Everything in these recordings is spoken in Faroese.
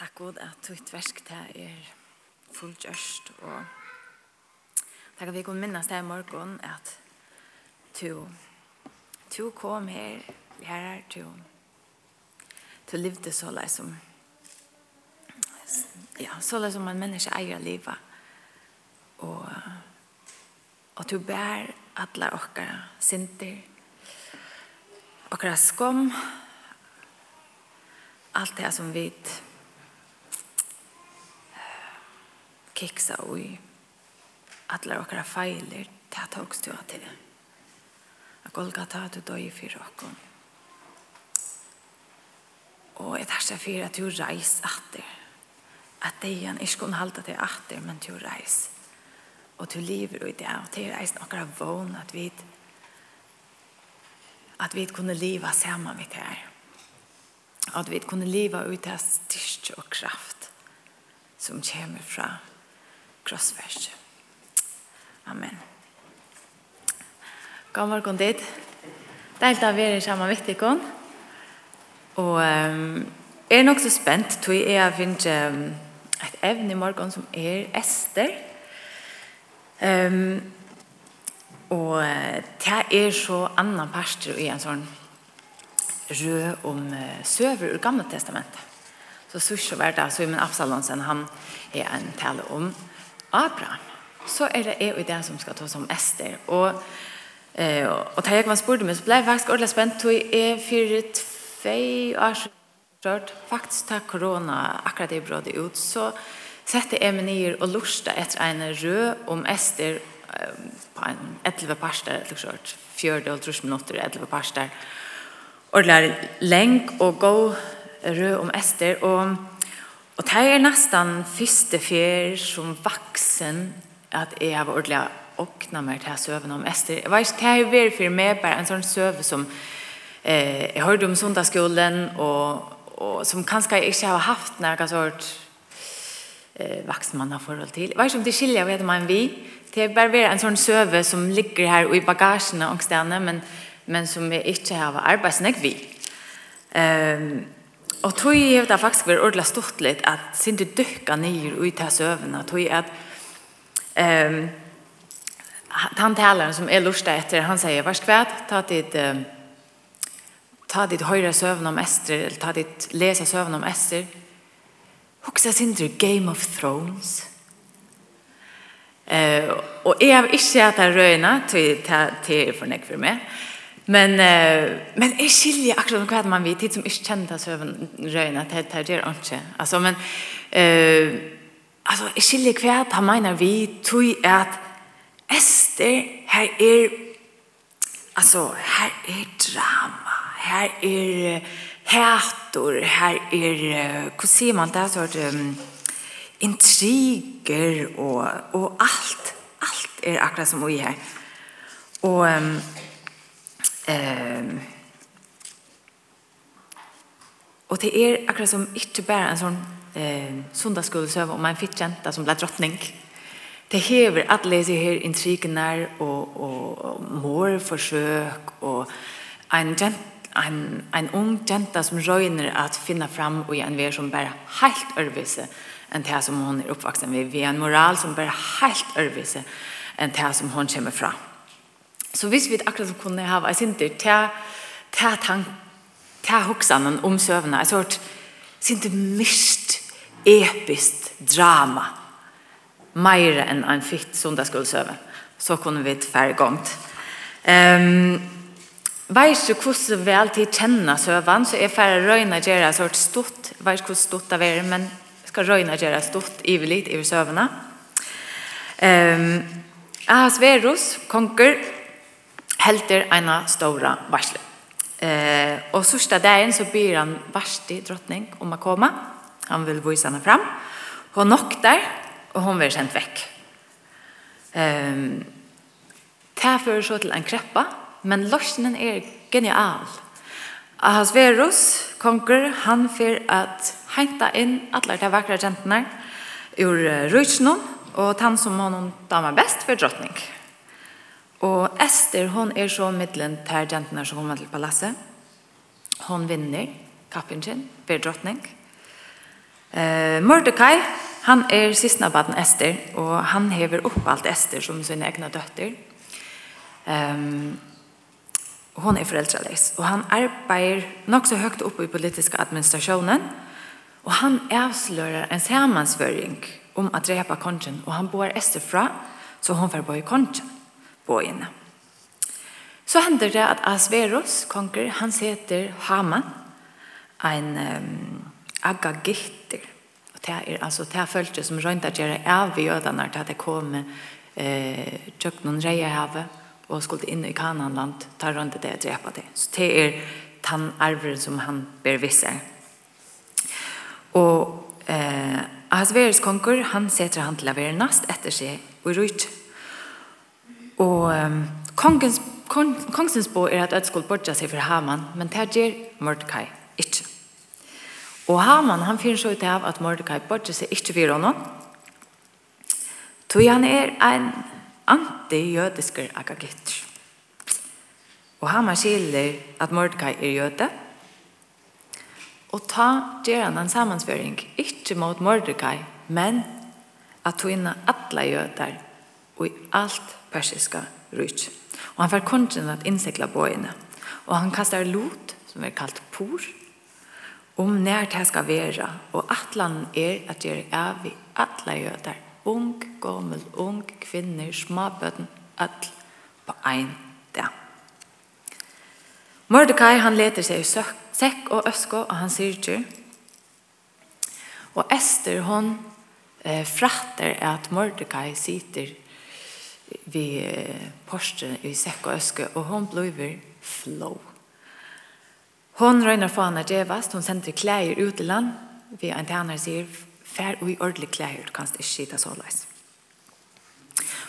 Takk god at ditt versk til er fullgjørst og takk at vi kunne minnes deg i morgen at du du kom her her er du du levde så lei som ja, så lei som en menneske eier livet og og du bær alle okkara sinter okkara skom alt det som vi kiksa i alla okkara feiler ta tåks du til det. At Golgata du døy fyrir okkon. Og jeg tar seg fyrir at du reis atter. At deian ikke kunne halda til atter, men du reis. Og du lever i det, og til reis okkara vågn at vi at vi kunne leva saman vi det her. At vi kunne leva ut av styrst og kraft som kommer fra krossverset. Amen. God morgen dit. Deilt av er sammen med Vittikon. Og um, er nok så spent, tror jeg jeg finner um, et evne i morgen som er Ester. Um, og det er så annan parster i en sånn rød om uh, søver ur gamle testamentet. Så sørste var det, så i min Absalonsen, han er en tale om Abraham, så er det jeg og det som skal ta som Esther. Og, eh, og da jeg var spurt meg, så ble jeg faktisk ordentlig spent, og jeg fyrer tvei år siden, faktisk ta korona akkurat det brådet ut, så sette jeg meg ned og lurste etter en rød om Esther på en 11 parster, eller sånt, fjørde og trus minutter, 11 parster. Og det er leng og gå rød om Esther, og Og det er nesten første fyr som vaksen at jeg har ordentlig åkna meg til søvn om Ester. Jeg vet ikke, det er veldig for meg bare en sånn søve som eh, jeg hørte om sundagsskolen og, og som kanskje jeg ikke har haft når jeg har sårt eh, vaksen man har forhold til. Jeg vet ikke om det skiljer vet man vi. Det er bare en sånn søve som ligger her og i bagasjene og stedene, men, men som vi ikke har arbeidsnegg vi. Eh, um, Og tog jeg det faktisk vært ordentlig stort litt at sin du dykka ned ut til søvnene, tog jeg at um, han talaren som er lustig etter, han sier, vær skvært, ta ditt um, ta ditt høyre søvn om Ester, eller ta ditt lese søvn om Ester. Hoksa sindru Game of Thrones. Eh, og jeg har ikke sett det røyene til, til, til for meg for meg. Men eh men är skilje akkurat vad man vet tid som inte kända söven röna det det är inte. Alltså men eh alltså är skilje kvärt har menar vi tui att Ester här är alltså här är drama. Här är hätor, här är hur ser man det så att um, intriger och och allt allt är akkurat som vi här. Och um, Ehm Och det är akkurat som ikke bare en sånn eh söva om en fitt jenta som blir drottning. Det hever att läsa her intrigerna och och mor försök och en gent en en ung jenta som røyner att finna fram och en vär som bare helt ørvise enn det som hon är uppvuxen med. Vi er en moral som bare helt ørvise enn det som hon kommer fram. Så hvis vi akkurat som kunne ha vært sinter til, ta tank, til hoksene om søvnene, jeg sort sinter mist, episkt drama, mer enn en fitt søve, så kunne vi færre gongt. Um, Veis du hvordan vi alltid kjenner søvann, så er færre røyne røyna gjerne sort stort, veis hvordan stort det er, men skal røyna gjøre stort ivelig i søvnene. Um, Ahasverus, konger, helter ena stora varsle. Eh, och sørste dagen så ber han varsti drottning om att komma. Han vill visa henne fram. Hon der, och hon blir kjent vekk. Eh, Ehm fører så til en kreppa, men lösningen är genial. Ahasverus, konger, han fer at hente inn alle de vakre jentene ur rujtsnum, og han som honom damer best for drottning. Og Esther, hon er så middelen til jentene som kommer til palasset. Hon vinner kappen sin, ber drottning. Eh, Mordecai, han er sistna baden Esther, og han hever opp alt Esther som sin egna døtter. Um, hon er foreldreleis, og han arbeider nok så høyt oppe i politiska administrasjonen, og han avslører en samansvøring om at drepa kongen, og han bor Esther fra, så hon får bo i kongen bojen. Så hender det at Asverus, konger, han heter Haman, en um, agagitter. Og det er altså det følte som rønt at gjøre av jødene til at det kom eh, tjøkken noen reie havet og skulle inn i Kananland, ta rundt det og drepa det. Så det er den arveren som han ber visse. Og eh, Asverus konger, han setter han til å være nast etter seg og rydt Og um, kongens, kon, kongsens bo er at Ødskål bortja seg for Haman, men det gjør Mordecai ikke. Og Haman han finner så ut av at Mordecai bortja seg ikke for honom, tog han er en antijødisker agagitter. Og Haman skiller at Mordecai er jøde, og ta gjør han en sammensføring, ikke mot Mordecai, men at tog innan alle jøder og i alt persiska ryk. Og han får kongen at innsikla bøyene. Og han kastar lot, som er kalt por, om när det skal være. Og atlan er att av i alla jøder. Ung, gammel, ung, kvinner, småbøten, all på ein dag. Mordecai han leter seg i sekk og øsko og han syrker. Og Esther hon eh, fratter at Mordecai sitter vi Porsche i sekk og öske og hon blir flow. Hon røyner for henne djevast, hon sender klær ut i land. Vi en tjänar säger fär och i ordentlig du kan ikke skita så løs.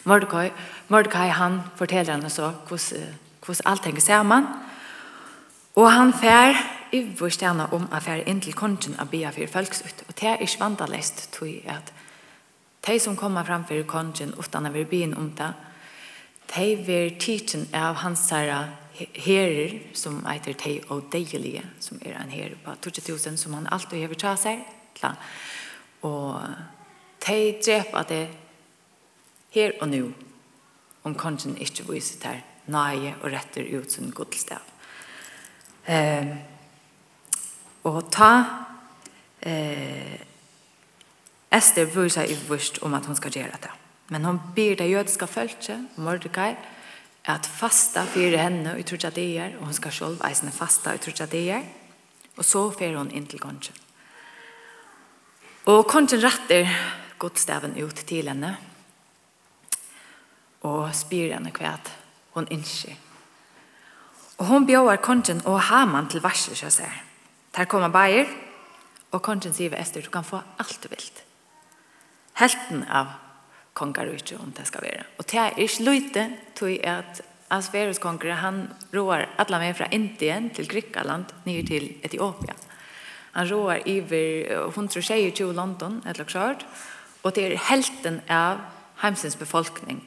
Mordecai, Mordecai han forteller henne så hvordan hur allt hänger samman. Och han fær i vår stjerne om affär inn til kongen av bia for folks ut. og det er ikke vandalest, tror jeg, at De som kommer framför kongen uten å vi blir om det, de vil tidsen av hans herrer som heter de og deilige, som är en herre på 2000, som han alltid har tatt sig klar Och de dreper det her og nu, om kongen ikke viser der nøye og retter ut sin godstav. Eh, og ta eh, Esther bryr i vurst om at hon skal gjøre det. Men hon ber det jødiske følelse, Mordecai, at fasta fyrir henne i trutja dagar og hon skal själv eisne fasta i trutja dagar. Så fer hon inn til kongen. Og kongen retter godstaven ut til henne og spyr henne hva hon inte. Og hon bjør kongen og Haman til varsel, så ser. Der kommer Bayer og kongen sier Esther du kan få alt du vil helten av kongarutje om det skal være. Og det er ikke løyte til at Asverus kongre, han roar alla med fra Indien til Grekland ned til Etiopia. Han roar iver 122 London, et lagsjørt, og det er helten av heimsens befolkning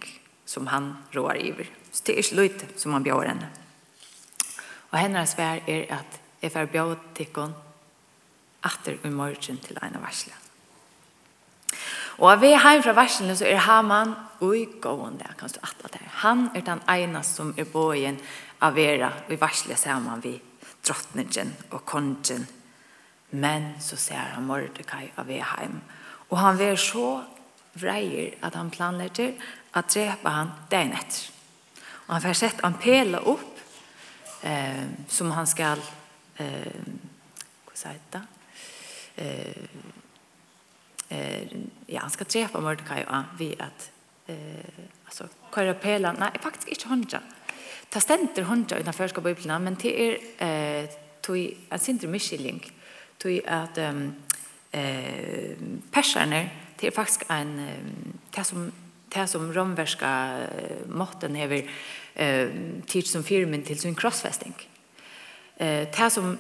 som han roar iver. Så det er ikke løyte som han bjør henne. Og hennes vær er at jeg får bjør tikkene atter i morgen til ene varslet. Og av vi heim fra versene så er Haman ui gående, kan du atle der. Han er den ene som er bojen av vera og i versle saman vi drottningen og kongen. Men så ser han Mordecai av vi heim. Og han ver så vreier at han planlegger at drepa han den etter. Og han får sett han pela opp eh, som han skal eh, hva sier det? Eh, eh, ja, han ska träffa Mordecai och vi att eh, alltså, köra pela, nej, faktiskt inte hundra. Ta ständer hundra utan förska bibeln, men det är eh, tog en sindre misskilling tog att um, eh, perserna det er faktiskt en um, det som det som romverska uh, måtten hever uh, tid som firmen till sin crossfesting. Uh, det som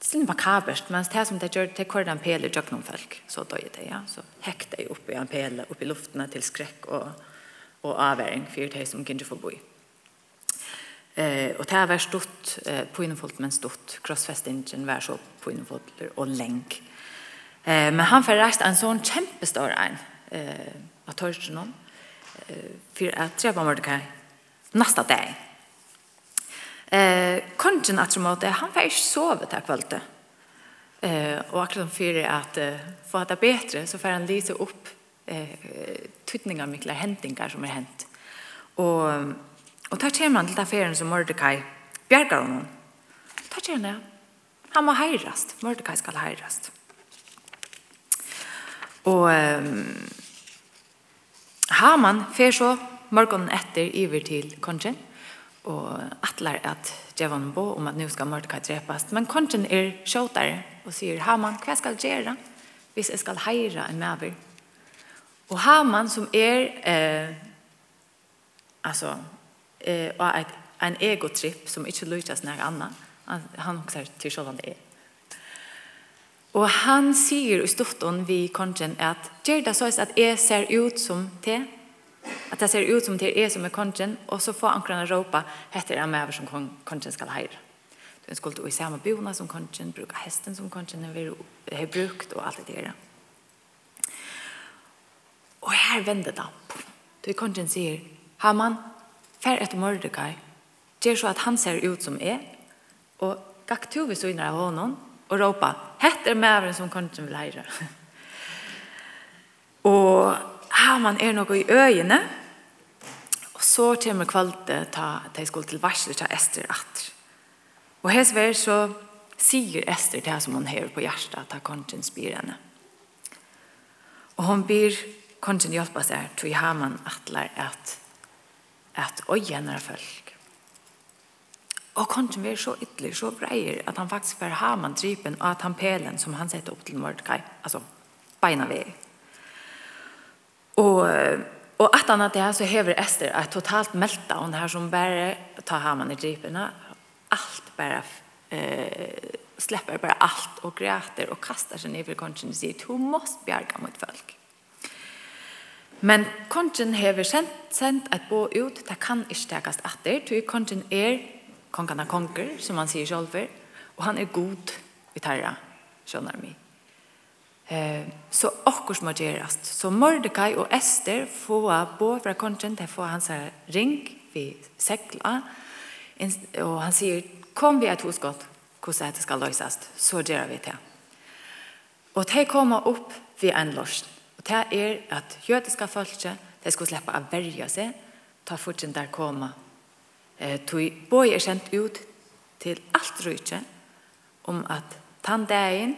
sin vakabelt, men det som det gjør, det kvar en pele i jøkken folk, så døg det, ja. Så hekte jeg opp i en pele, opp i luftene til skrekk og, og avværing, for det som ikke få bo i. Eh, og det har vært stort eh, på innenfolk, men stort. Crossfestingen var så på innenfolk og lenk. Eh, men han får reist en sånn kjempestor en eh, av Torsten om, eh, for at Treba Mordecai, neste dag, Eh, kongen att som att han var ikke sovet där kvällte. Eh, och akkurat för att eh, få att det bättre så får han lyse upp eh tydninger av mye hendinger som är hänt. Och och tar han til den affären som Mordecai bjärgar honom. Tar till henne. Han må heirast. Mordecai ska heirast. Och eh, Haman fer så morgonen etter iver til kongen og atler at djevan bo om at nu skal Mordecai drepast. Men kongen er sjåtare og sier, Haman, hva skal gjøre hvis jeg skal heira en maver? Og Haman som er eh, altså eh, og et, en egotripp som ikke lyttes nær anna, han, han også er til sånn det er. Og han sier i stufton vi kongen at gjør det så at jeg ser ut som te, at det ser ut som det är som er kongen och så får ankrarna råpa heter det med som kongen ska hejra. Den skulle i samma bona som kongen bruke hesten som kongen har brukt och allt det där. Och här vender det. Då kongen säger Haman, fär mordekai, Mordecai. Ger så att han ser ut som är och gakk to vi så innan av honom och ropa heter med som kongen vill heire. och ah, man er noe i øyene. Og så kommer kvalitet ta, ta skole til varsler ta Esther atter. Og hans vær så sier Esther det som hun hører på hjertet, ta kongen spyr henne. Og hun byr kongen hjelpe seg, til Haman atler at, at øyene er folk. Og kongen blir så ytterlig, så breier, at han faktisk var Haman drypen, og at han pelen som han setter opp til Mordecai, altså beina ved, Og, og at han at det så hever Esther et totalt melta av her som bare tar haman i drypene. Alt bare eh, släpper bara allt och gråter och kastar sig ner för konchen och säger du måste bjärga mot folk. Men konchen hever sent, sent att bo ut, det kan ikke tegast atter, tog konchen er kongen av konger, som han sier selv, og han er god i tarra, skjønner mig. Eh, så akkurat må gjøres. Så Mordecai og Esther får bo fra kongen, de får hans ring vi sekla, og han sier, kom vi et hosgått, hvordan dette skal løses, så gjør vi det. Og de kommer opp ved en løsning. Og det er at jødiske folket, de skal slippe å verge seg, ta fortsatt der komme. Tog bøy er kjent ut til alt rydtje om at tann dagen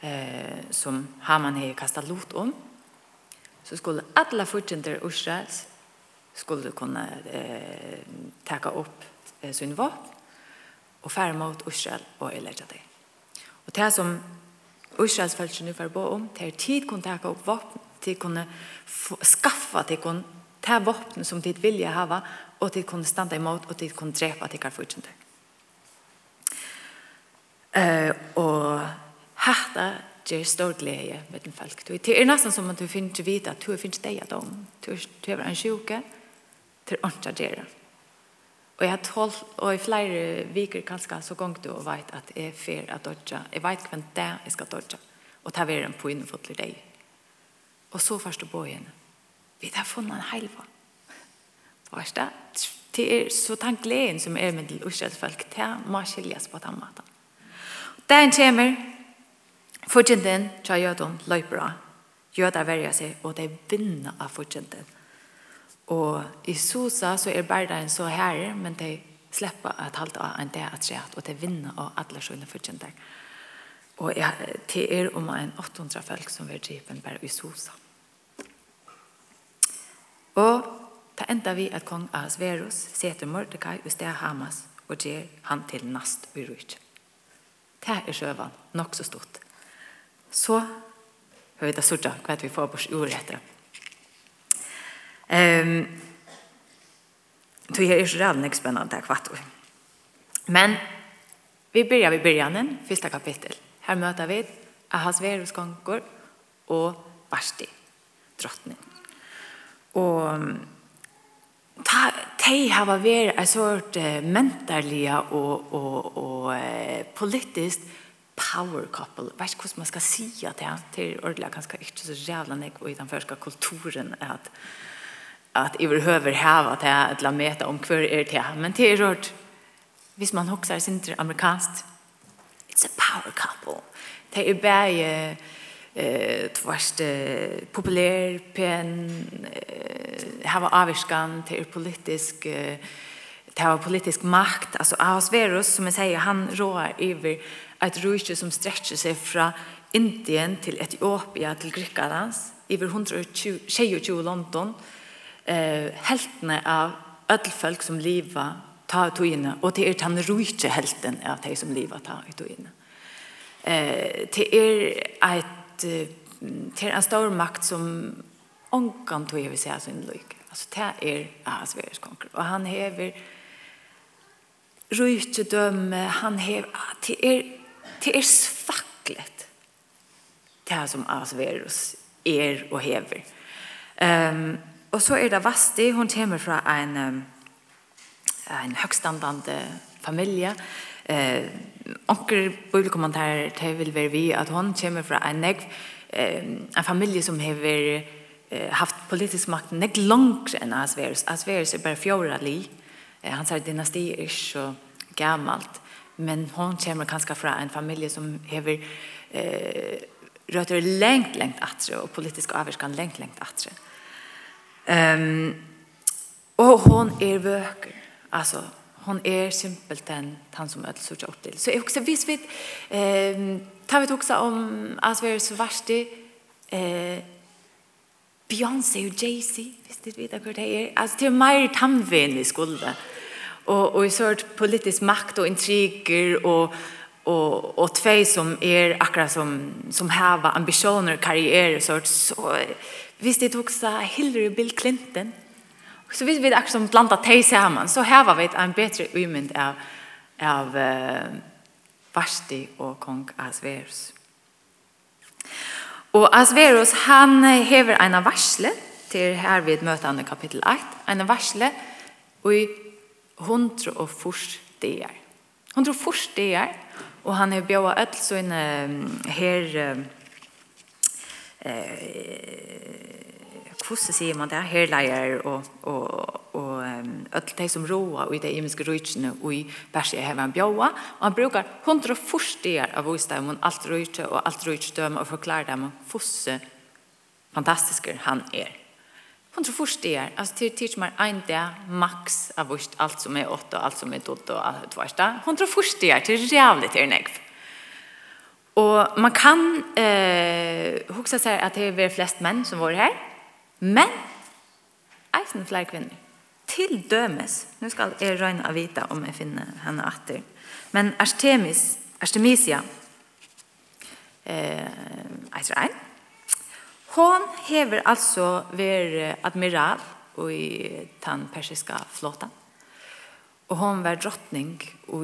eh, som Haman har kastat lot om så skulle alla fyrtjenter Israels skulle kunna eh, tacka upp eh, sin vapen och färra mot Israel och erlägga det. Och det som Israels följelse nu får bo om det är tid kunde tacka upp vapen till kunde skaffa till kunde ta vapen som tid vilja hava och tid kunde stanna emot och tid kunde dräpa till karfyrtjenter. Eh, och hatta ger stor glädje med den folk. Det är nästan som att du finns vita att du finns dig att om. Du är en sjuka till andra Och Og jeg tål, og i flere viker kanskje, så gong du og vet at jeg er fer at dodja. Jeg vet hvem det er jeg skal dodja. Og ta en på innenfor til deg. Og så først du på henne. Vi har funnet en heil på. Først da, det er så den gleden som er med til Israels folk, det må skiljes på den maten. Den kommer, Fortjenten tja jødom løypera. Jødar verger seg, og de vinner av fortjenten. Og i Sosa så er berdagen så her, men de släppa att halta av en det att säga og de vinner av alla sjöna förtjäntar. Och ja, till er om en 800 folk som vil drive bara i Sosa. Och ta enda vi at kong Ahasverus seter Mordecai och sted Hamas och ger han till nast i rujt. Det är sjövan, nok så stort så har vi det sørte hva vi får på ordet etter. Um, det är er så redan ikke spennende her kvart. Men vi börjar vid början, första kapitel. Här möter vi Ahasverus konkur och Vashti, drottning. Och ta te hava ver en sort mentarliga och och och politiskt power couple. Vet hur man ska säga det är ordla ganska inte så jävla nek och i den förska kulturen att att i behöver ha att det är ett lameta om kvar är det men det är rört hvis man hoxar sin amerikanskt it's a power couple. Det är bäge eh tvärst eh, populär pen eh, hava avskan till politisk eh, det har politisk makt. Alltså Ahasverus som jag säger han rår över et rujtje som strekker seg fra Indien til Etiopia til Greklands, iver 122 London, eh, heltene av ødelfølg som livet ta ut togene, og det er den rujtje helten av de som livet ta ut togene. Eh, det er et det er en stor makt som ångan tog hever seg sin lykke. Altså, det er Ahasverus konkur konger. Og han hever rujtje døme, han hever, det er det er svaklet Det här som Asverus er og hever. Um, og så er det Vasti, hun kommer fra en, um, en høgstandande familie. Eh, onker bibelkommentarer til vil være vi at hun kommer fra en, negv, eh, en familie som hever eh, haft politisk makt nek langt enn Asverus. Asverus er bare fjorda li. Eh, hans her dynasti er så gammalt men hon kommer kanske från en familj som hever eh, rötter längt, längt attre och politisk avvärskan längt, längt attre. Um, och hon är vöker. Alltså, hon är simpelt den han som ödel sörja upp till. Så jag också visst vet eh, tar vi också om så Svasti eh, Beyoncé och Jay-Z visst det vet jag hur det är. Alltså till mer tamven i skulda og og i sort politisk makt og intriger og og og tve som er akkurat som som häva ambitioner karriere sort så hvis det också Hillary Bill Clinton så hvis vi akkurat som blanda te sammen så häva vi en bedre umynd av av uh, Vashti og kong Asverus. Og Asverus han hever en varsle till här vid mötande kapittel 8 en varsle og i hundre og furs dagar. Hundre og furs dagar, og han har bjøret öll så her eh hvordan sier man det? Herleier og, og, og öll de som roa og i de imenske rujtjene og i Bersia heva en bjaua og han brukar hundra forstigar av vissdæm og alt rujtje og alt rujtjedøm og forklarar dem hvordan fosse han er Hon tror först det är. Alltså till tills man där max av vårt allt som är åtta och allt som är dott och allt vart där. Hon tror först det är till jävligt är. Och man kan eh huxa sig att det är flest män som var här. Men eisen fler kvinnor. Till dömes. Nu ska jag röna av vita om jag finner henne åter. Men Artemis, Artemisia eh, Israel, Hon hever altså ver admiral i den persiska flåten. Og hon var drottning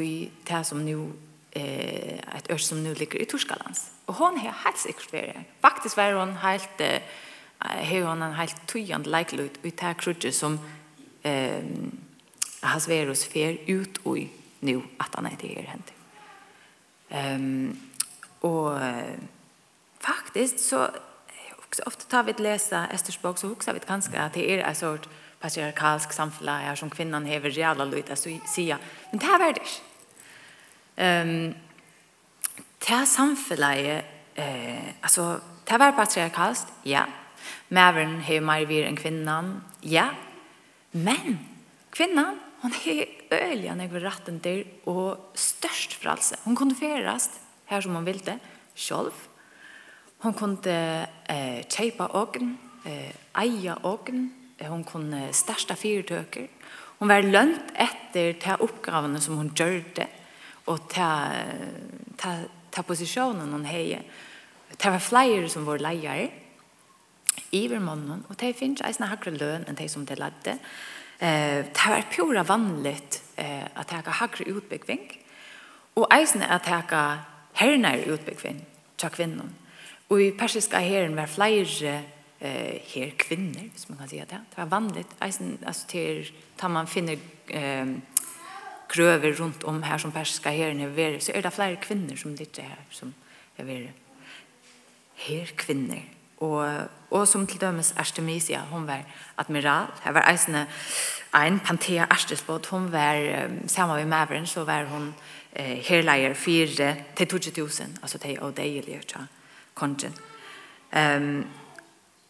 i det som nu eh, et ør som nu ligger i Torskalands. Og hon har helt sikkert vært. Faktisk var hon helt eh, har hon en helt tøyende leiklut i det krudget som eh, hans verus fer ut i nu at han er til her hent. Um, og faktisk så ofta tar vi ett läsa bok, så huxar vi ganska att det är en sort patriarkalsk samfälla här som kvinnan hever jävla lite så sia. Men det här var det. Um, det samfälla är eh alltså det var patriarkalskt, ja. Mävern hever mer vir enn kvinnan, ja. Men kvinnan hon er øyelig enn jeg vil ratten til, og størst frälse. Hon kunde färast her som hon ville själv Hon kunde eh, kjeipa åken, eh, eia åken, hon kunde størsta fyrtøker. Hon var lønt etter ta oppgavene som hon gjørte, og ta ta ta posisjonen hon heie. Det var flere som var leier, iver mannen, og de finnes eisne hakre løn enn de som de ladde. Eh, det var pura vanligt eh, at jeg har hakre utbyggving, og eisne at jeg har hernær utbyggving til kvinnen. Og i persiska herren var flere eh, her kvinner, hvis man kan si det. Det var vanligt. Eisen, altså til tar man finner eh, grøver rundt om her som persiska här er vært, så er det flere kvinner som ditt her som er ver Her kvinner. Og, og som til dømes Artemisia, hun var admiral. Her var eisen ein Panthea Artesbåt. Hun var, sammen med Maveren, så var hun eh, herleier fire til 2000, altså til O'Daily, ikke sant? kongen. Um,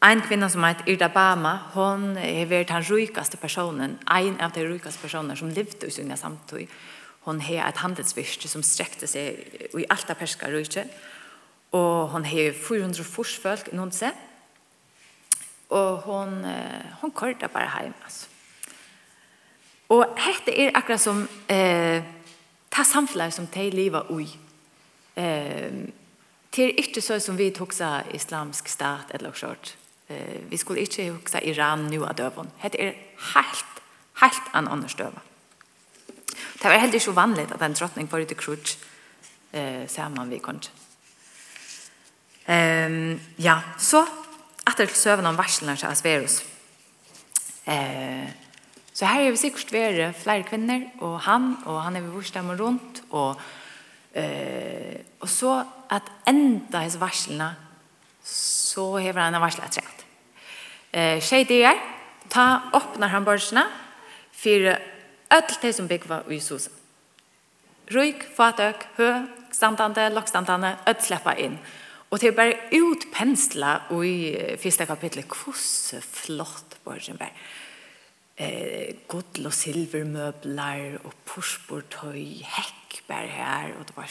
en kvinna som heter Irda Bama, hon har vært den rikaste personen, en av de rikaste personer som levde i sin samtid. Hon har et handelsvirke som strekte seg i alt av perska rike, og hon har 400 forsfølg noen seg, og hon, hon korda bare heim, altså. Og hette er akkurat som eh, ta samfunnet som de lever i. Eh, Det är inte så som vi tok seg islamsk stat eller noe sånt. Vi skulle inte huxa Iran nu av døven. Det er helt, helt en annen döva. Det var heller ikke vanligt att en drottning var ute i krutsk, eh, samman vi kunde. Um, ja, så att det söven om varslene til Asverus. Eh, så här är vi säkert være flere kvinnor och han och han är vi vår stämmer runt och eh, och så at enda hans varslene, så hever han en varsle et rett. Eh, Skje det er, ta åpner han børsene, for alt det som bygger i Susa. Røyk, fatøk, hø, standande, lokstandande, alt slipper inn. Og det er bare utpensla i første kapittel, hvordan flott Borgenberg. Eh, Godl og silvermøbler og porsportøy, hekk dekk bare her, og det var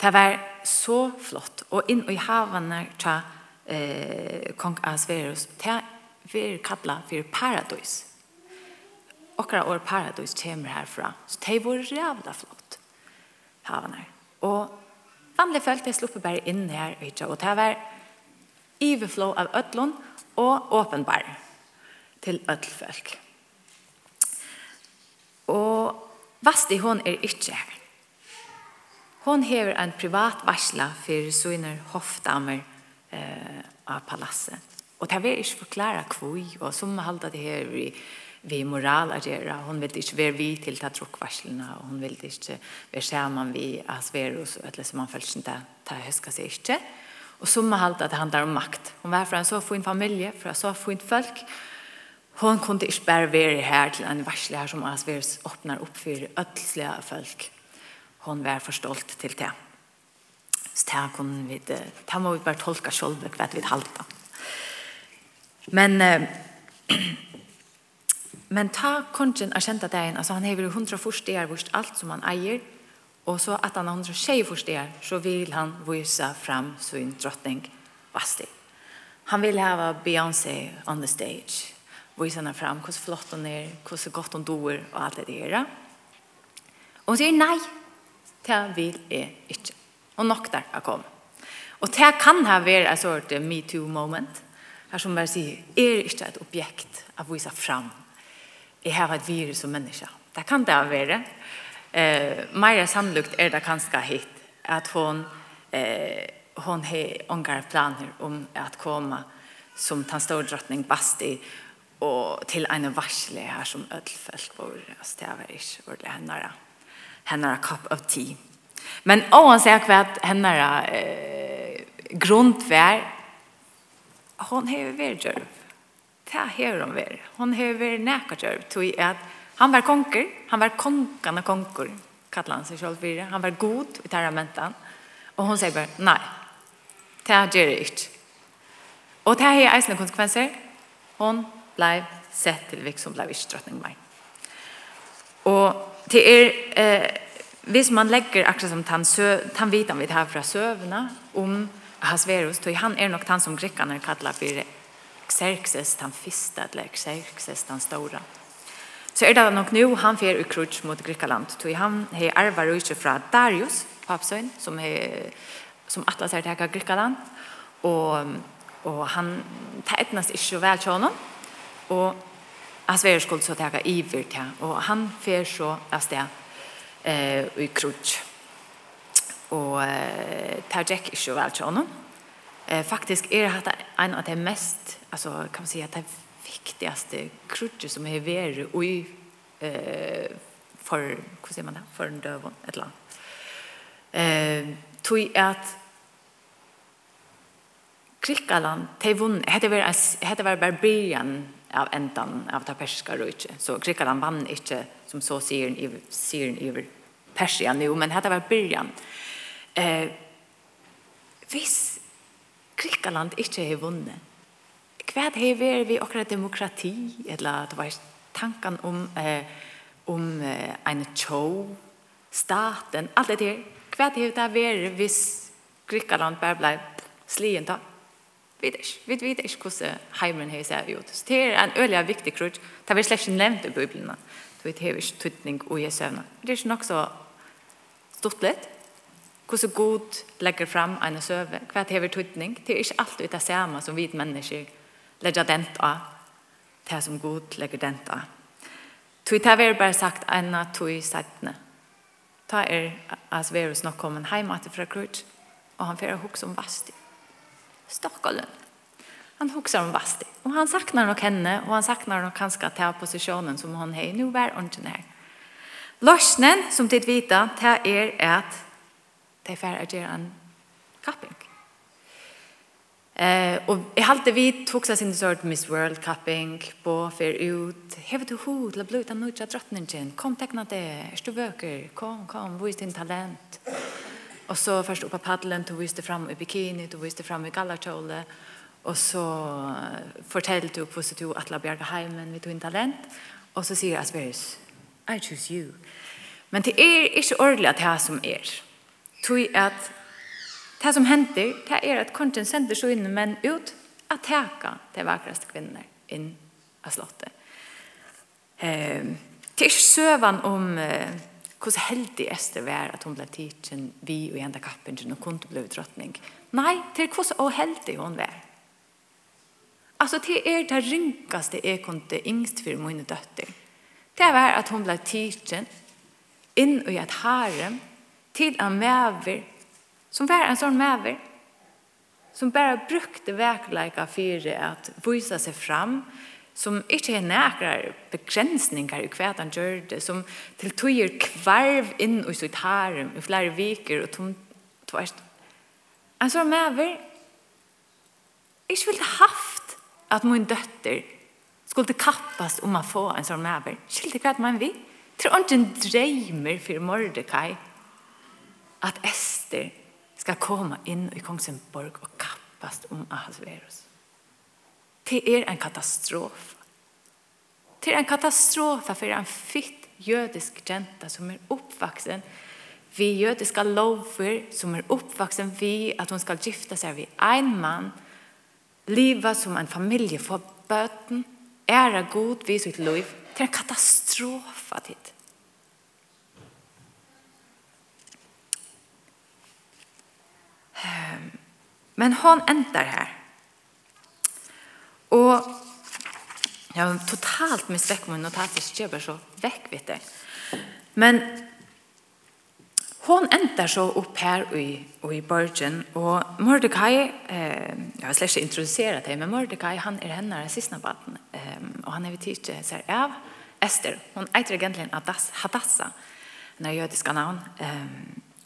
Det var så flott, og inn i havene til eh, kong Asverus, det var kallet for paradis. Okra år paradis kommer herfra, så det var rævla flott, havene. Og vanlig folk, de sluppet bare inn her, og det var iveflå av ødlån, og åpenbar til ødelfølg. Og Vasti hon er ikke her. Hon hever en privat varsla fyrir syner hofdamer eh, av palasset. Og det vil ikke forklare kvui og som halda det her vi, vi moral att göra. Hon vill inte vara vi till ta truckvarslarna och hon vill inte vara samman vi asverus eller som man följs inte ta höska sig inte. Och som halda det handlar om makt. Hon var från en så fin familj, från så fin folk Hon kunde inte bara vara här till en varsla som Asverus öppnar upp för ödsliga folk hon var för stolt till det. Så det kunne vi inte, det må vi bara tolka själva kvart vi halta. Men eh, men ta kongen er kjent at ein, altså han hever 100 forstær vurst alt som han eier, og så at han har 100 tjej forstær, så vil han vise fram sin drottning Vasti. Han vil ha Beyoncé on the stage, vysa henne fram, hos flott hon er, hos godt hon doer, og alt det der. Og hon sier nei, Det vil jeg ikke. Og nok der har kommet. Og det kan ha vært en sort me too moment. Her som bare sier, er ikke et objekt å vise fram. Jeg har et virus som menneske. Det kan det ha vært. Eh, Meira sannlukt er det kanskje hit. At hun, eh, hun har ångre planer om at komme som den store drottning Basti og til en varsle her som ødelfølt bor. Altså, det var ikke ordentlig henne da hennara cup of tea. Men å sier hva henne er eh, grundvär hon har vært djørv. Det har hon vært. Hon har vært näka djørv. Att han var konker. Han var konkarna konker. kallet han seg selv for Han var god i terramentan. Och hon säger bare, nei, Det gjør jag ikke. Och det har eisende konsekvenser. Hon blev sett till vilk som blev ischtrottning med. Och det er eh, hvis man lägger akkurat som han så han vet han vid här från sövna om Hasverus då han er nog han som grekkarna kallar för Xerxes den första eller Xerxes den stora. Så är det nog nu han fer i krutch mot Grekland då han he arvar ut från Darius papsøyn, som he som Atlas är det här Grekland och och han tätnas inte väl till honom och Han Sverre skulle så tega iver til, og han fer så av sted eh, i krutsk. Og eh, tar Jack ikke vel til honom. Eh, faktisk er det en av de mest, altså kan man si at det viktigaste krutsk som er vært i eh, for, hva sier man det, for en døv et eller annet. Eh, tog at Krikkaland, de vunnet, hette var, hette var bare byen av endan av det persiska rujtje. Så Grekland vann ikke, som så sier han, sier han over Persia nu, men dette var byrjan. Eh, hvis Grekland ikke har vunnet, hva har vært vi akkurat demokrati, eller det var tanken om, eh, om eh, en show, staten, alt det her, Hva er det vært hvis Grekland bare ble slien da? Vi vet ikke. Vi vet ikke hvordan heimen har sett ut. Så det er en øyelig viktig krutsk. Det har vi slett ikke nevnt i Bibelen. Det har ikke tøtning og i søvn. Det er ikke nok så stort litt. Hvordan god legger frem en søve. Hva er har tøtning? Det er ikke alltid det samme som vi mennesker legger dent av. Det som god legger dent av. Tui ta ver bara sagt anna tui sætne. Ta er as verus nok kommen heim at fra krutsk. Og han fer hugsa om vastig. Stockholm. Han huxar om Vasti. Og han saknar nok henne og han saknar nok kanskje att ta posisjonen som hon har. Nu var hon inte här. Som tid vita ta er at de färre att en kapping. Eh, och jag har vi tog fokusat sin sort Miss World Cupping på för ut. Hevet du hod till att bli utan drottningen. Kom teckna det. Är du böcker? Kom, kom. Vis din talent. Kom. Och så först upp på paddeln tog vi fram i bikini, tog vi fram i gallarkjole. Och så fortällde du på sig att la Bjerga Heimen, vi tog talent. Och så säger Asperus, I choose you. Men det är inte ordentligt att det här som är. Tog att det som händer, det är at konten sender så inn men ut att teka de vackraste kvinner in av slottet. Eh, det er ikke sövan om... Eh, hvordan heldig Esther var at hun ble tidsen vi og enda kappen og kunne bli drottning. Nei, til hvordan og heldig hun var. Altså, til er det ringaste jeg kunne yngst for mine døtter. Det var at hun ble tidsen inn i et harem til en mever, som var en sånn mever, som bare brukte verkleika for at vise seg fram, og som ikke er nækere begrensninger i hva han gjør det, som til tøyer kvarv inn i sitt harem i flere viker, og tom tvers. En sånn maver, ikke ville haft at min døtter skulle kappast om å få en sånn maver. Skilte hva man vil. Tror ikke en dreimer for Mordecai at Esther skal komme inn i Kongsborg og kappast om å ha. Det er en katastrof. Det er en katastrof for en fitt jødisk jenta som er oppvaksen vi jødiska lover som er oppvaksen vi at hun skal gifta seg ved en mann, liva som en familie for bøten, ære god vi sitt liv, til en katastrofa Ehm, Men hon endar her. Og jag har totalt mist väck min notater så jag så vekk vet du. Men hon ändar så upp här i, och i Borgen och Mordecai, eh, jag har släppt introducerat det, men Mordecai han är henne den siste baden, eh, och han är vid tidigare så här, av Esther, hon äter egentligen Adas, Hadassa, när jag navn, eh,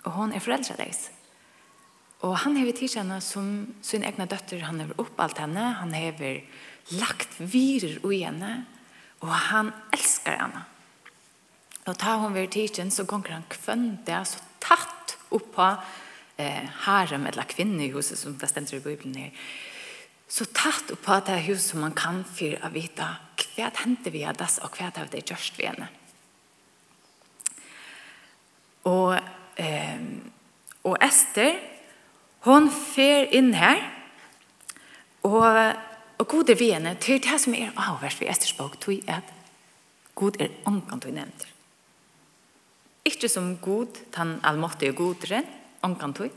och hon är föräldralös. Og han hever tidskjenne som sin egna døtter, han hever oppalt henne, han hever lagt virer ui henne, og han elskar henne. Og ta hon ved tidskjenne, så gonger han kvønte, så tatt oppa eh, harem, eller kvinne i huset, som det stender i Bibelen her, så tatt oppa det huset som man kan for å vite hva hendte vi av dess, og hva det er gjørst vi henne. Og, eh, og Esther, Hon fer inn her, og, og god er vi henne til det som er avvers ved Estersbog, tog at god er omkant vi nevnte. Ikke som god, han allmåttig er godren, omkant vi,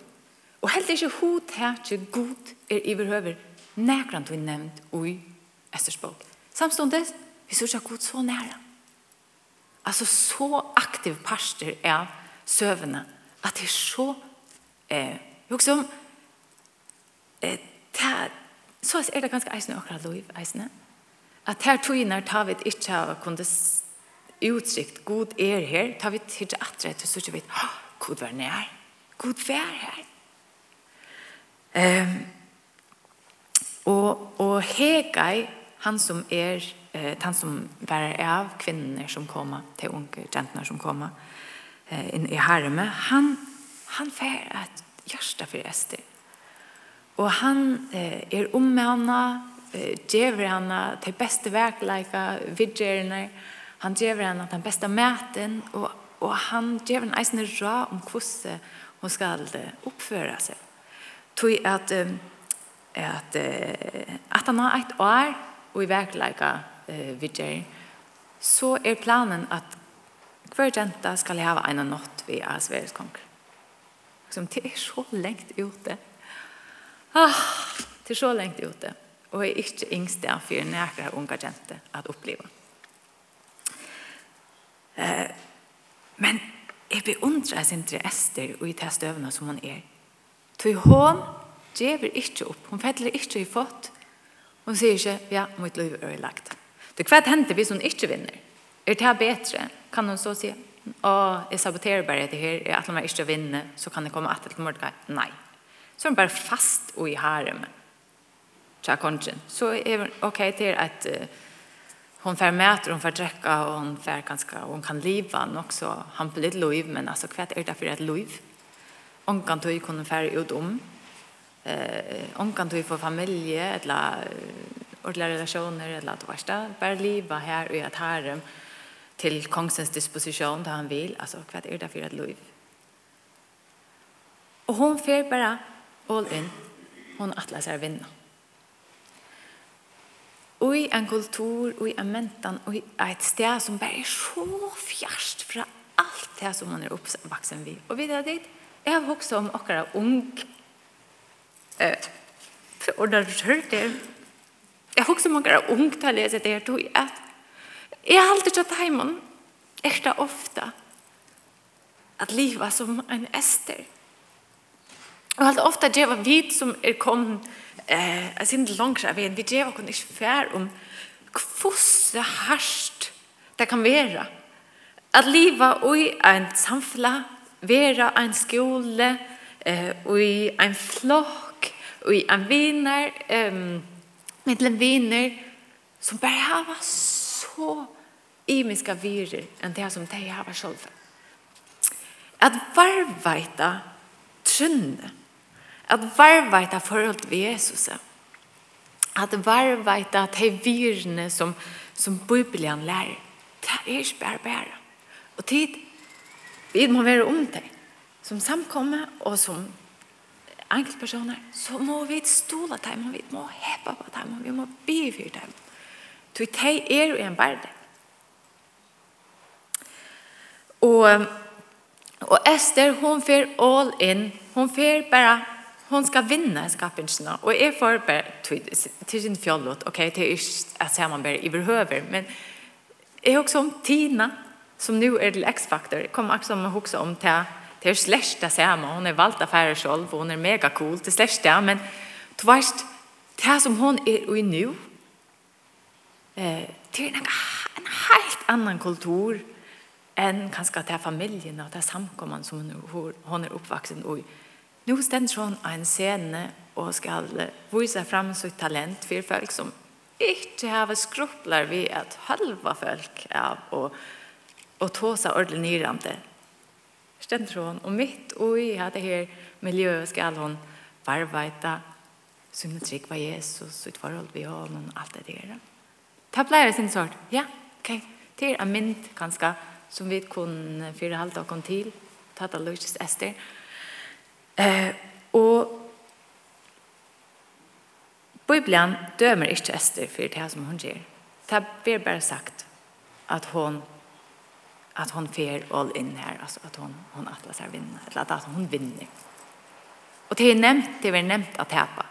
og heller ikke hod her til god er i behøver nærkant vi nevnt i Estersbog. Samstående, vi synes ikke god så nære. Altså så aktiv parster er søvende, at det er så eh, Hugsa om, eh, ta så er det ganske eisne okra loiv, eisne. At her tøyner tar vi ikke av kunde utsikt, god er her, tar vi ikke atre til så ikke vi, oh, god var nær, god vær her. Um, og, og Hegai, han som er, eh, han som var av kvinner som kommer, til unge jentene som kommer, eh, inn i harme, han, han fer at hjärsta för Ester. Och han eh, är om med henne, eh, ger henne till bästa verkliga vidgerna. Han ger henne den bästa mäten och, och han ger henne eisen rå om hur hon ska uppföra sig. Tog att, eh, att, eh, att han har ett år och i verkliga eh, vidger så är planen att hver jenta skal ha en natt ved Asveres konger. Som det er så lengt ute. Ah, det er så lengt ute. Og jeg er ikke yngst det for nærkere unge jente at oppleve. Eh, men jeg beundrer sin til Esther og i det støvende som hun er. Til hun gjør ikke opp. Hun fettler ikke i fått. Hun sier ikke, ja, mitt liv er lagt. Det kvart hender hvis hun ikke vinner. Er det bedre? Kan hun så si, og jeg saboterer bare det her, jeg atler meg ikke å vinne, så kan jeg komme atter til Mordecai. Nei. Så er han bare fast og i harem. Tja kongen. Så er han, ok, til at uh, hon får mat, hon får dräcka og hon får ganske, og hon kan leva nok, så han blir litt liv, men altså, hva er det for et liv? kan tog kunne få ut om. Eh, kan tog få familie, eller ordentlige relasjoner, eller at det verste. Bare liva her og i et harem till kongsens disposition där han vill. Alltså, vad är det för ett liv? Och hon fer bara all in. Hon atlas är vinna. Och i en kultur, og i en mentan, og i et sted som bare er så fjerst fra alt det som man er oppvaksen vid. Og videre dit, jeg har också om akkurat ung eh, och där rör det. Jeg har också om akkurat ung til å lese det her, tog at Jeg halte ikke at heimen er det ofte at livet som en ester. Og halte ofte at det var vi som er kommet eh, jeg synes ikke langt av en, vi det var ikke fær om hvordan hardt det kan være. At livet i en samfunn, være en skole, eh, i en flokk, i en viner, eh, med en viner som bare har vært så imiska virer än det som de har själva. Att varveita trønne, at varvaita forhold til Jesus, at att de virene som, som Bibelen lærer, det er ikke bare bare. Og tid, vi må være om det. Som samkomme og som enkeltpersoner, så må vi stola dem, vi må hepa på dem, og vi må bivir dem. Tui tei er jo en berde. Og, og Esther, hon fer all in. Hon fer bara, hon skal vinna skapelserna. Og jeg får bare, til sin fjollot, ok, det er ikke at man bare iverhøver, men jeg også om Tina, som nu er til X-Factor, kommer også om å huske om til Det er slest det samme, hun er valgt affærer selv, og hun er megacool, det er slest det, men du vet, det som hon er i nu, eh, til en, en helt annan kultur än kanske til familjen och til samkomman som hon hon är uppvuxen i. Nu stender hun en scene og skal vise fram sitt talent for folk som ikke har skruppler ved at halva folk av og, og tåsa ordentlig nyrande. Stender hun, og mitt og i det her miljøet skal hun varveita, synne trygg var Jesus, sitt forhold har honom, alt det der. Mm Ta pleier sin sort. Ja, ok. Det er en mynd, ganske, som vi kunne fyre halte og kom til. Ta det løses Esther. Eh, og Bibelen dømer ikke Esther for det som hun gjør. Det blir bare sagt at hun at hon fer all in her, altså at hon hon atlas er vinner, eller at hon vinner. Og det er nevnt, det er nevnt at tapa.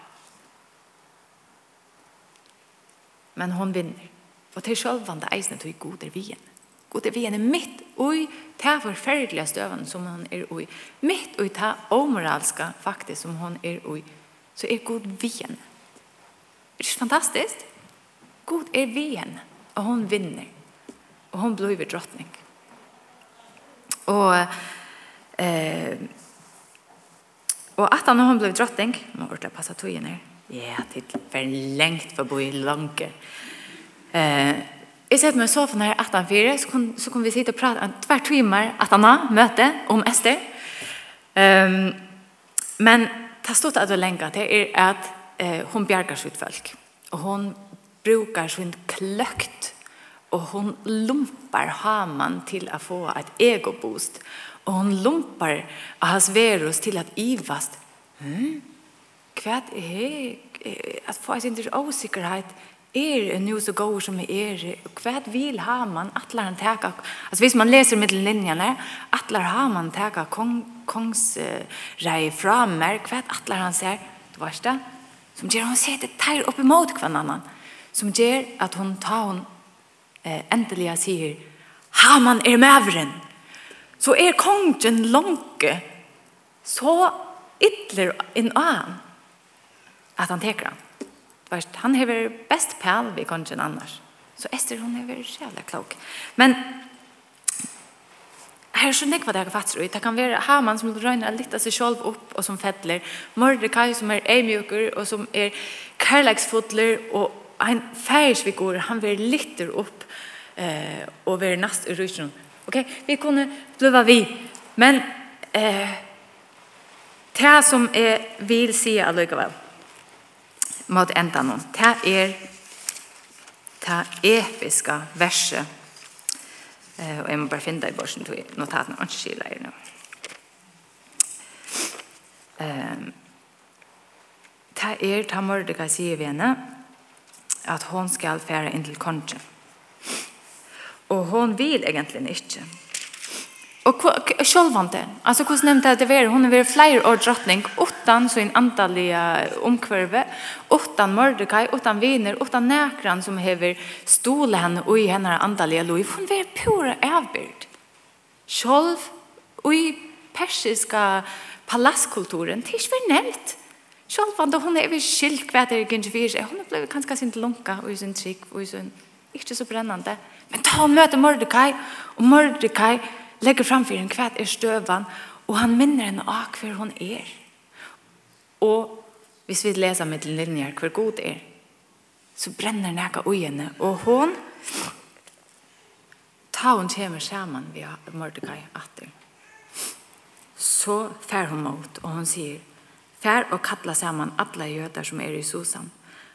men hon vinner. Og til sjølvande eisne tog god er vien. God er vien er mitt ui ta forferdelige støven som hon er ui. Mitt ui ta omoralska faktisk som hon er ui. Så er god vien. Er det fantastisk? God er vien, og hon vinner. Og hon blir drottning. Og eh, og at han hon blev drottning, må ordla passa tog her, Ja, det er veldig lengt for å bo i Lange. Eh, jeg sette meg i sofaen her 18.4, så kan, så kom vi sitte og prate en tvær timer at han har møte om Ester. Um, men det stod at det lenge til er at eh, hun bjerger sitt folk. Og hun brukar sin kløkt og hon lumpar Haman til å få et egoboost. Og hon lumpar verus til at ivast. Hm? hva er at få en sinter osikkerhet er nu så god som er hva vil ha man atlar han teka altså hvis man leser middellinjene atlar ha man teka kong, kongsrei uh, fra mer hva atlar han ser du vet det som gjør hun ser det teir opp imot hver annan. Som gjør at hun tar hun eh, endelig sier ha man er maveren så er kongen langt så ytler en annen at han teker han. Vart, han hever best pæl vi kongen annars. Så Esther hon hever sjævla klok. Men her er så nekva det er fatter ut. Det kan være Haman som røyner litt av seg selv opp og som fettler. Mordecai som er eimjuker og som er kærleksfotler og en går, han vil litter opp eh, og være nast i rysjon. Ok, vi kunne bliva vi. Men eh, det som jeg vil si allikevel mot enda noen. Det er det episke verset. Eh, og jeg må bare finne det i borsen til notatene. Jeg ikke skiller her nå. Eh, det er det Mordecai sier ved henne at hun skal fære inn til kongen. Og hun vil egentlig ikke och altså hvordan nevnte jeg det var hon er flere år drottning utan så en antaliga omkvärve utan Mordecai utan viner utan näkran som häver stolen och i henne antallige loj Hun er pura avbyrd. Sjølv og i persiska palasskulturen tills var nämnt. Självande hon är väl skilt kvärt i Hun hon blevet kanskje sin lunka og i sin trygg og i sin ikke så brännande. Men ta och mordekai, Mordecai och Mordecai legger framfor henne hva er støvan, og han minner henne av hver hun er. Og hvis vi leser med middellinjer hver god er, så brenner nekka ui og hun ta hun kommer sammen vi Mordecai atter. Så fær hun mot, og hun sier, fær og kattla sammen alle jøder som er i Susan.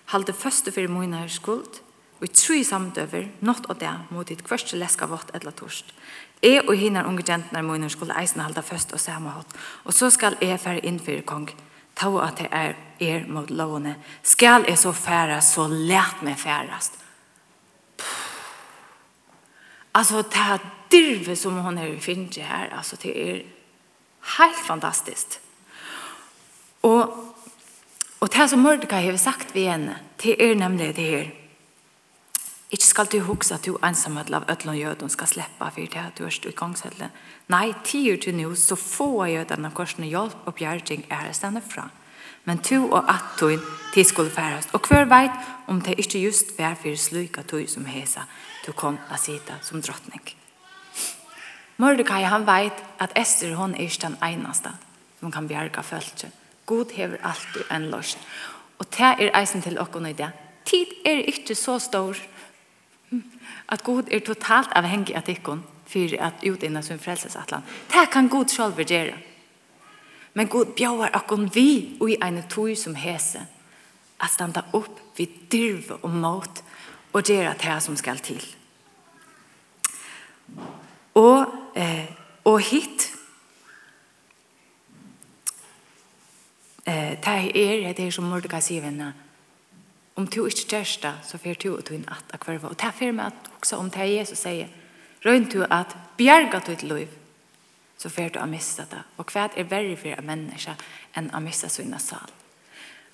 Halde første for mine skuld, og i tru samdøver, nått og det, mot ditt kvørste leska vått eller torst. Jeg og henne unge jentene mine skulle eisen halda først og samme hatt. Og så skal jeg fære inn for kong. Ta at det er er mot lovene. Skal jeg så fære, så let meg færest. Altså, det er dirve som hun har finns her. Altså, det er helt fantastiskt. Og, og det här som Mordecai har sagt ved henne. Det er nemlig det här Ikke skal du huske at du ensamhet av ødlån jøden skal slippe for det at du er stå i gangsettelen. Nei, tider til nå så få av jødene korsene hjelp og bjergjeng er stedet fra. Men to og at tog de skulle færes. Og hver veit om det ikke just vær for slik at tog som hesa du kom å sitte som drottning. Mordecai han veit at Esther hon er den eneste som kan bjerge følelse. God hever alltid en løsning. Og det er eisen til åkken i det. Tid er ikke så stor At god er totalt avhengig av tikkun for at utinna sin frelsesatlan. Det kan god selv gjera. Men god bjauar akkon vi og i eine tog som hese at standa opp vid dyrve og mat og gjøre det som skal til. Og, eh, og hit eh, det er det er som Mordecai sier venner om du ikke gjør det, så får du ut inn at akvarva. Og det er for meg at også om det Jesus sier, røynt du at bjerga du et liv, så får du å miste det. Og hva er verre for en menneske enn å miste sine sal?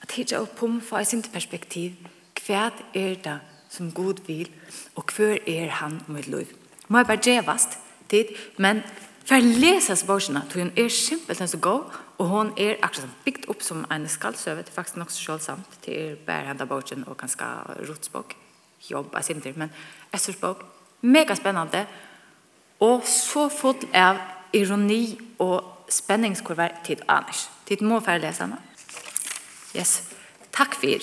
At hitje opp på fra et sint perspektiv, hva er det som Gud vil, og hva er han med liv? Må jeg bare gjevast dit, men for å lese spørsmålene, tror jeg er simpelthen så god, Og hon är akkurat byggt upp som en skallsöver. Det är faktiskt också självsamt. Det är bärhända boken och ganska rotsbok. Jobb, alltså inte, men Essers bok. Mega spännande. Och så full av ironi och spänningskurvar till annars. Tid må färre läsarna. Yes. Tack för er.